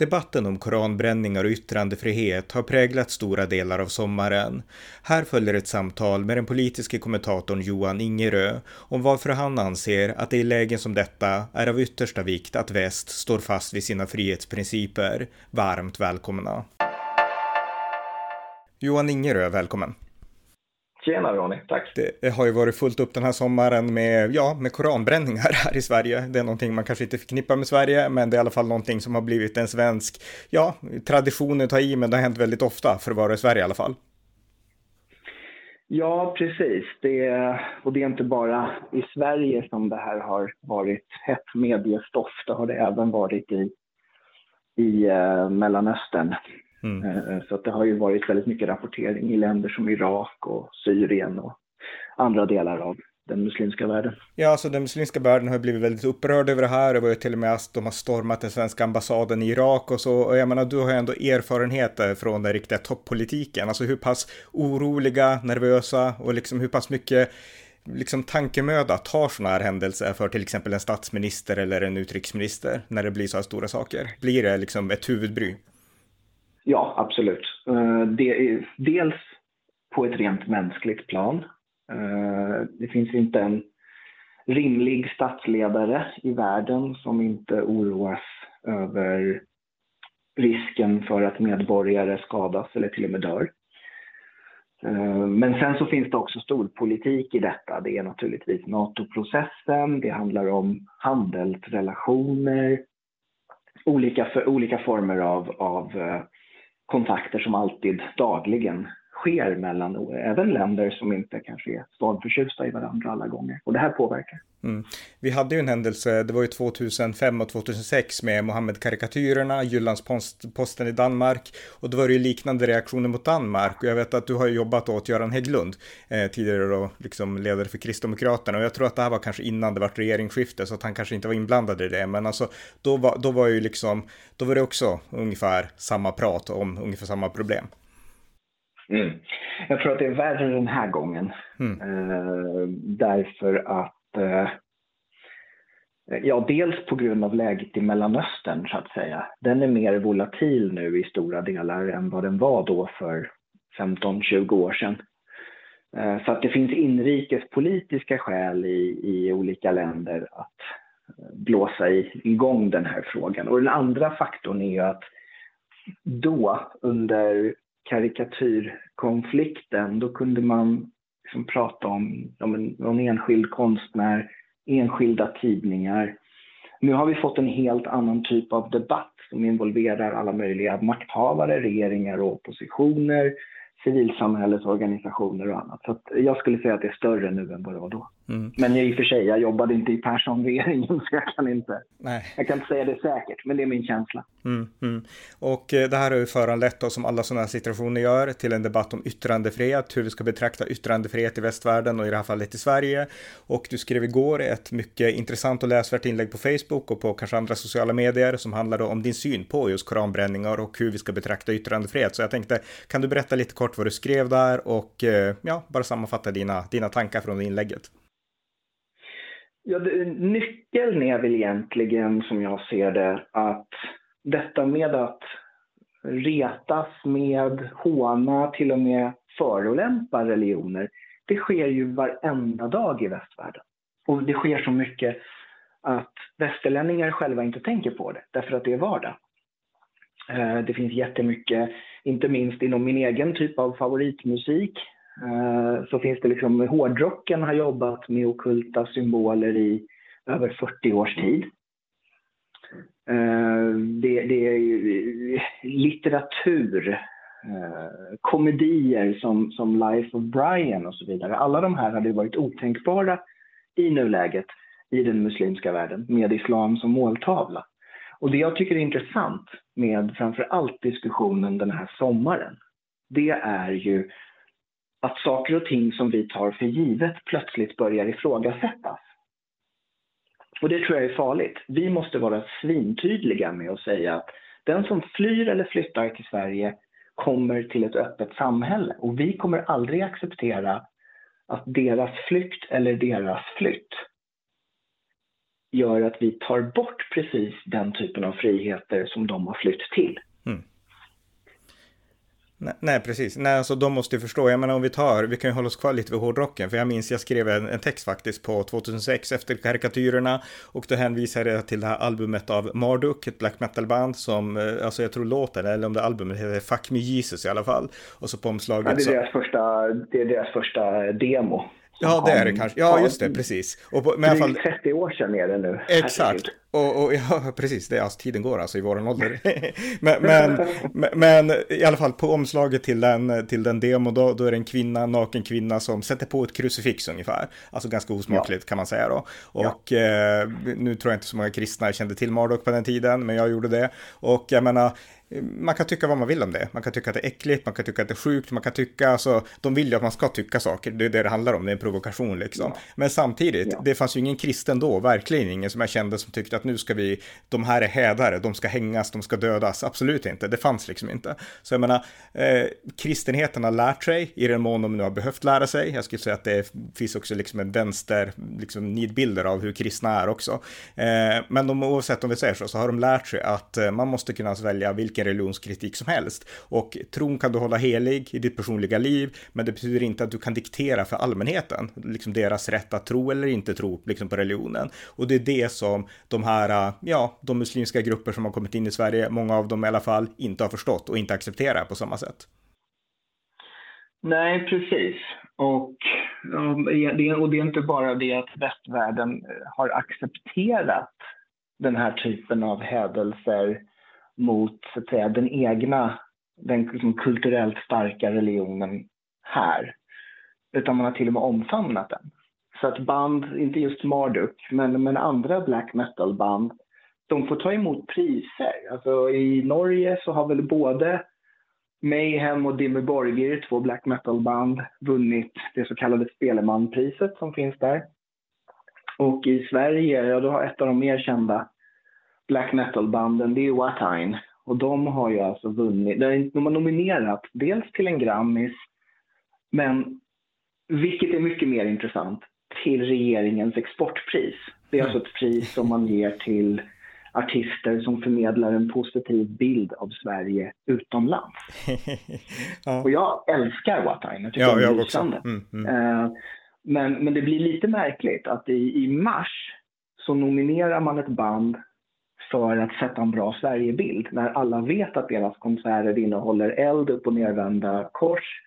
Debatten om koranbränningar och yttrandefrihet har präglat stora delar av sommaren. Här följer ett samtal med den politiska kommentatorn Johan Ingerö om varför han anser att det i lägen som detta är av yttersta vikt att väst står fast vid sina frihetsprinciper. Varmt välkomna! Johan Ingerö, välkommen! Tjena Ronny, tack. Det har ju varit fullt upp den här sommaren med, ja, med koranbränningar här i Sverige. Det är någonting man kanske inte förknippar med Sverige, men det är i alla fall någonting som har blivit en svensk, ja, tradition att ta i, men det har hänt väldigt ofta för att vara i Sverige i alla fall. Ja, precis. Det, och det är inte bara i Sverige som det här har varit hett mediestoff. Det har det även varit i, i uh, Mellanöstern. Mm. Eh, så att det har ju varit väldigt mycket rapportering i länder som Irak och Syrien och andra delar av den muslimska världen. Ja, alltså den muslimska världen har blivit väldigt upprörd över det här. Det var ju till och med att de har stormat den svenska ambassaden i Irak och så. Och jag menar, du har ju ändå erfarenheter från den riktiga toppolitiken. Alltså hur pass oroliga, nervösa och liksom hur pass mycket liksom tankemöda tar sådana här händelser för till exempel en statsminister eller en utrikesminister när det blir så här stora saker? Blir det liksom ett huvudbry? Ja, absolut. Eh, det dels på ett rent mänskligt plan. Eh, det finns inte en rimlig statsledare i världen som inte oroas över risken för att medborgare skadas eller till och med dör. Eh, men sen så finns det också storpolitik i detta. Det är naturligtvis NATO-processen, det handlar om handelsrelationer, olika, för, olika former av, av kontakter som alltid dagligen sker mellan även länder som inte kanske är stormförtjusta i varandra alla gånger. Och det här påverkar. Mm. Vi hade ju en händelse, det var ju 2005 och 2006 med Mohammed-karikatyrerna, Jyllandsposten i Danmark. Och då var det ju liknande reaktioner mot Danmark. Och jag vet att du har jobbat åt Göran Hägglund, eh, tidigare då liksom ledare för Kristdemokraterna. Och jag tror att det här var kanske innan det var regeringsskifte, så att han kanske inte var inblandad i det. Men alltså, då var, då var ju liksom, då var det också ungefär samma prat om ungefär samma problem. Mm. Jag tror att det är värre den här gången. Mm. Eh, därför att eh, Ja, dels på grund av läget i Mellanöstern så att säga. Den är mer volatil nu i stora delar än vad den var då för 15-20 år sedan. Eh, så att det finns inrikespolitiska skäl i, i olika länder att eh, blåsa igång den här frågan. Och den andra faktorn är ju att då under karikatyrkonflikten, då kunde man liksom prata om, om någon enskild konstnär, enskilda tidningar. Nu har vi fått en helt annan typ av debatt som involverar alla möjliga makthavare, regeringar och oppositioner, civilsamhällets organisationer och annat. Så jag skulle säga att det är större nu än vad det var då. Mm. Men i och för sig, jag jobbade inte i Persson-regeringen så jag kan inte, Nej. jag kan inte säga det säkert, men det är min känsla. Mm, mm. Och eh, det här har ju föranlett oss, som alla sådana här situationer gör, till en debatt om yttrandefrihet, hur vi ska betrakta yttrandefrihet i västvärlden och i det här fallet i Sverige. Och du skrev igår ett mycket intressant och läsvärt inlägg på Facebook och på kanske andra sociala medier som handlade om din syn på just koranbränningar och hur vi ska betrakta yttrandefrihet. Så jag tänkte, kan du berätta lite kort vad du skrev där och eh, ja, bara sammanfatta dina, dina tankar från inlägget? Ja, det, nyckeln är väl egentligen, som jag ser det, att detta med att retas med, håna, till och med förolämpa religioner, det sker ju varenda dag i västvärlden. Och det sker så mycket att västerlänningar själva inte tänker på det, därför att det är vardag. Eh, det finns jättemycket, inte minst inom min egen typ av favoritmusik, Eh, så finns det liksom, hårdrocken har jobbat med okulta symboler i över 40 års tid. Eh, det, det är litteratur, eh, komedier som, som Life of Brian och så vidare. Alla de här hade varit otänkbara i nuläget i den muslimska världen med islam som måltavla. Och det jag tycker är intressant med framför allt diskussionen den här sommaren, det är ju att saker och ting som vi tar för givet plötsligt börjar ifrågasättas. Och det tror jag är farligt. Vi måste vara svintydliga med att säga att den som flyr eller flyttar till Sverige kommer till ett öppet samhälle. Och vi kommer aldrig acceptera att deras flykt eller deras flytt gör att vi tar bort precis den typen av friheter som de har flytt till. Mm. Nej, nej, precis. Nej, alltså de måste ju förstå. Jag menar om vi tar, vi kan ju hålla oss kvar lite vid hårdrocken, för jag minns jag skrev en, en text faktiskt på 2006 efter karikatyrerna och då hänvisade jag till det här albumet av Marduk, ett black metal-band som, eh, alltså jag tror låten, eller om det albumet heter Fuck Me Jesus i alla fall. Och så på omslaget ja, det, är deras första, det är deras första demo. Ja, det är det kanske. Ja, just det, precis. Och på, men i alla fall... 30 år sedan är det nu. Exakt. Och, och, ja, precis, det är alltså tiden går alltså i våran ålder. men, men, men, i alla fall på omslaget till den, till den demo då, då är det en kvinna, en naken kvinna som sätter på ett krucifix ungefär. Alltså ganska osmakligt ja. kan man säga då. Och ja. eh, nu tror jag inte så många kristna kände till Marduk på den tiden, men jag gjorde det. Och jag menar, man kan tycka vad man vill om det. Man kan tycka att det är äckligt, man kan tycka att det är sjukt, man kan tycka, alltså, de vill ju att man ska tycka saker, det är det det handlar om, det är en provokation liksom. Ja. Men samtidigt, ja. det fanns ju ingen kristen då, verkligen ingen som jag kände som tyckte att nu ska vi, de här är hädare, de ska hängas, de ska dödas, absolut inte, det fanns liksom inte. Så jag menar, eh, kristenheten har lärt sig, i den mån de nu har behövt lära sig, jag skulle säga att det finns också liksom en vänster, liksom nidbilder av hur kristna är också. Eh, men de, oavsett om vi säger så, så har de lärt sig att eh, man måste kunna välja vilken vilken religionskritik som helst. Och tron kan du hålla helig i ditt personliga liv, men det betyder inte att du kan diktera för allmänheten, liksom deras rätt att tro eller inte tro liksom på religionen. Och det är det som de här, ja, de muslimska grupper som har kommit in i Sverige, många av dem i alla fall, inte har förstått och inte accepterar på samma sätt. Nej, precis. Och, och det är inte bara det att västvärlden har accepterat den här typen av hädelser mot så att säga, den egna, den liksom, kulturellt starka religionen här. Utan man har till och med omfamnat den. Så att band, inte just Marduk, men, men andra black metal-band, de får ta emot priser. Alltså i Norge så har väl både Mayhem och Dimmy Borgir, två black metal-band, vunnit det så kallade Spelemanpriset som finns där. Och i Sverige, ja då har ett av de mer kända black metal-banden, det är Watine. Och de har ju alltså vunnit, de har nominerat dels till en Grammis, men vilket är mycket mer intressant, till regeringens exportpris. Det är alltså ett pris som man ger till artister som förmedlar en positiv bild av Sverige utomlands. ja. Och jag älskar Watine, jag tycker ja, jag också. Mm, mm. Uh, men, men det blir lite märkligt att i, i mars så nominerar man ett band för att sätta en bra Sverigebild när alla vet att deras konserter innehåller eld, upp och nervända kors,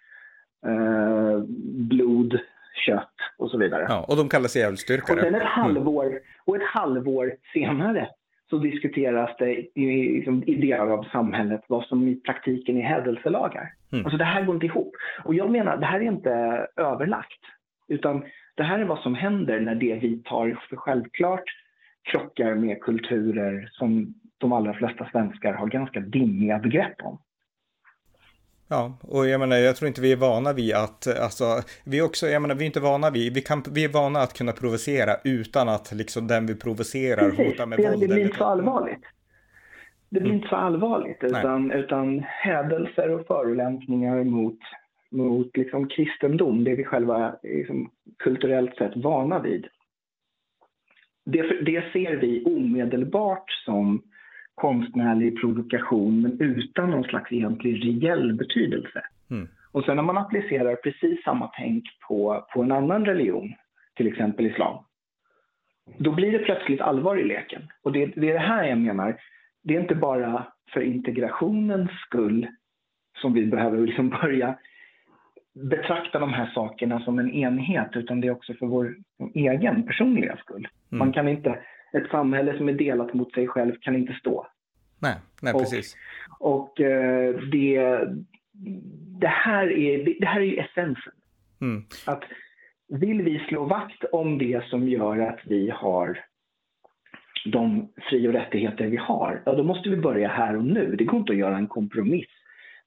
eh, blod, kött och så vidare. Ja, och de kallar sig djävulsdyrkare. Och sen ett mm. halvår, mm. och ett halvår senare så diskuteras det i, liksom, i delar av samhället vad som i praktiken är hädelselagar. Mm. Alltså det här går inte ihop. Och jag menar, det här är inte överlagt. Utan det här är vad som händer när det vi tar för självklart krockar med kulturer som de allra flesta svenskar har ganska dimmiga begrepp om. Ja, och jag menar, jag tror inte vi är vana vid att, alltså, vi också, jag menar, vi är inte vana vid, vi, kan, vi är vana att kunna provocera utan att liksom den vi provocerar Precis, hotar med det, våld. Det blir inte så allvarligt. Det blir mm. inte så allvarligt, utan, utan hädelser och förolämpningar mot, mot liksom kristendom, det vi själva liksom, kulturellt sett vana vid, det, det ser vi omedelbart som konstnärlig provokation men utan någon slags egentlig reell betydelse. Mm. Och sen när man applicerar precis samma tänk på, på en annan religion, till exempel islam, då blir det plötsligt allvar i leken. Och det, det är det här jag menar, det är inte bara för integrationens skull som vi behöver liksom börja betrakta de här sakerna som en enhet utan det är också för vår egen personliga skull. Mm. Man kan inte, ett samhälle som är delat mot sig själv kan inte stå. Nej, nej precis. Och, och eh, det, det, här är, det, det här är ju essensen. Mm. Att vill vi slå vakt om det som gör att vi har de fri och rättigheter vi har, ja då måste vi börja här och nu. Det går inte att göra en kompromiss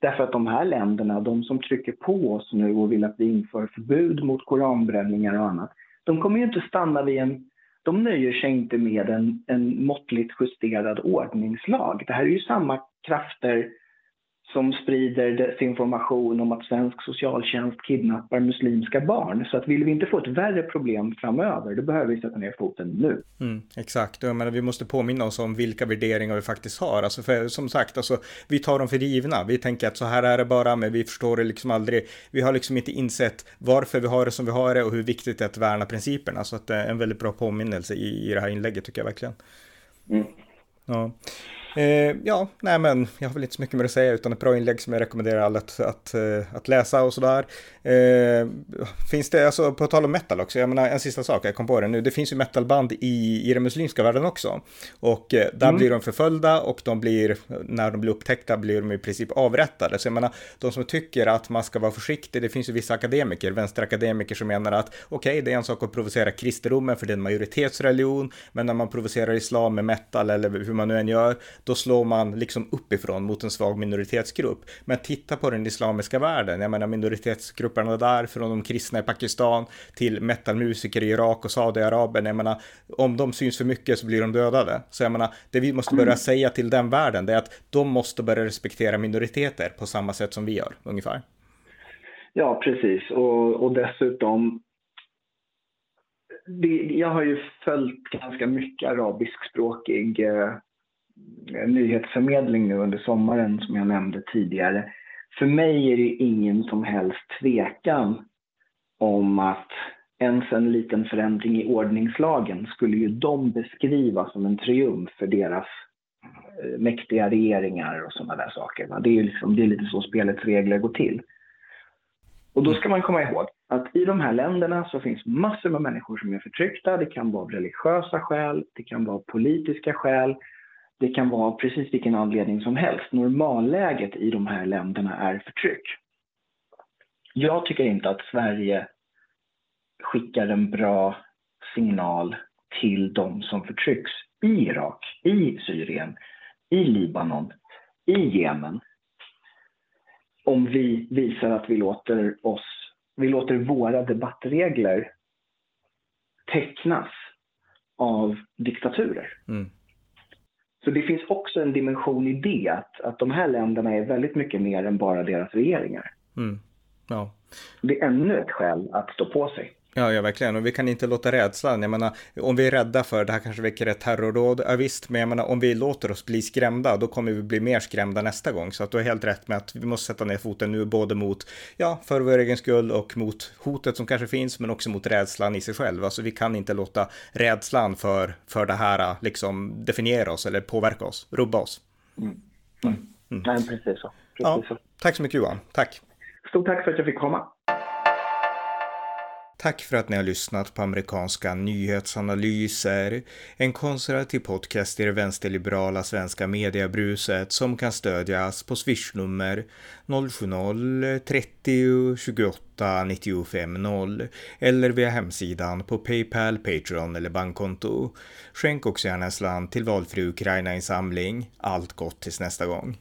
Därför att de här länderna, de som trycker på oss nu och vill att vi inför förbud mot koranbränningar och annat, de kommer ju inte stanna vid en de nöjer sig inte med en, en måttligt justerad ordningslag. Det här är ju samma krafter som sprider desinformation om att svensk socialtjänst kidnappar muslimska barn. Så att vill vi inte få ett värre problem framöver, då behöver vi sätta ner foten nu. Mm, exakt, jag menar, vi måste påminna oss om vilka värderingar vi faktiskt har. Alltså för, som sagt, alltså, vi tar dem för givna. Vi tänker att så här är det bara, men vi förstår det liksom aldrig. Vi har liksom inte insett varför vi har det som vi har det och hur viktigt det är att värna principerna. Så att det är en väldigt bra påminnelse i, i det här inlägget tycker jag verkligen. Mm. Ja. Eh, ja, nej men jag har väl inte så mycket mer att säga utan ett bra inlägg som jag rekommenderar alla att, att, eh, att läsa och sådär. Eh, finns det, alltså på tal om metal också, jag menar en sista sak, jag kom på det nu, det finns ju metalband i, i den muslimska världen också. Och eh, där mm. blir de förföljda och de blir, när de blir upptäckta blir de i princip avrättade. Så jag menar, de som tycker att man ska vara försiktig, det finns ju vissa akademiker, vänsterakademiker som menar att okej, okay, det är en sak att provocera kristendomen för det är en majoritetsreligion, men när man provocerar islam med metal eller hur man nu än gör, då slår man liksom uppifrån mot en svag minoritetsgrupp. Men titta på den islamiska världen, jag menar minoritetsgrupperna där, från de kristna i Pakistan till metalmusiker i Irak och Saudiarabien, jag menar om de syns för mycket så blir de dödade. Så jag menar, det vi måste börja säga till den världen, det är att de måste börja respektera minoriteter på samma sätt som vi gör, ungefär. Ja, precis. Och, och dessutom det, jag har ju följt ganska mycket arabiskspråkig eh, Eh, nyhetsförmedling nu under sommaren som jag nämnde tidigare. För mig är det ingen som helst tvekan om att ens en liten förändring i ordningslagen skulle ju de beskriva som en triumf för deras eh, mäktiga regeringar och sådana där saker. Det är, liksom, det är lite så spelets regler går till. Och då ska man komma ihåg att i de här länderna så finns massor med människor som är förtryckta. Det kan vara av religiösa skäl, det kan vara av politiska skäl, det kan vara precis vilken anledning som helst. Normalläget i de här länderna är förtryck. Jag tycker inte att Sverige skickar en bra signal till de som förtrycks i Irak, i Syrien, i Libanon, i Jemen. Om vi visar att vi låter oss, vi låter våra debattregler tecknas av diktaturer. Mm. Så det finns också en dimension i det, att, att de här länderna är väldigt mycket mer än bara deras regeringar. Mm. Ja. Det är ännu ett skäl att stå på sig. Ja, ja, verkligen. Och vi kan inte låta rädslan, jag menar, om vi är rädda för det här kanske väcker ett terrorråd, ja visst, men jag menar, om vi låter oss bli skrämda, då kommer vi bli mer skrämda nästa gång. Så att du har helt rätt med att vi måste sätta ner foten nu, både mot, ja, för vår egen skull och mot hotet som kanske finns, men också mot rädslan i sig själv. Alltså vi kan inte låta rädslan för, för det här liksom definiera oss eller påverka oss, rubba oss. Mm. Mm. Nej, precis så. Precis ja, så. Tack så mycket Johan, tack. Stort tack för att jag fick komma. Tack för att ni har lyssnat på amerikanska nyhetsanalyser, en konservativ podcast i det vänsterliberala svenska mediebruset som kan stödjas på swishnummer 070-30 28 95 0 eller via hemsidan på Paypal, Patreon eller bankkonto. Skänk också gärna en slant till valfri Ukraina-insamling. Allt gott tills nästa gång.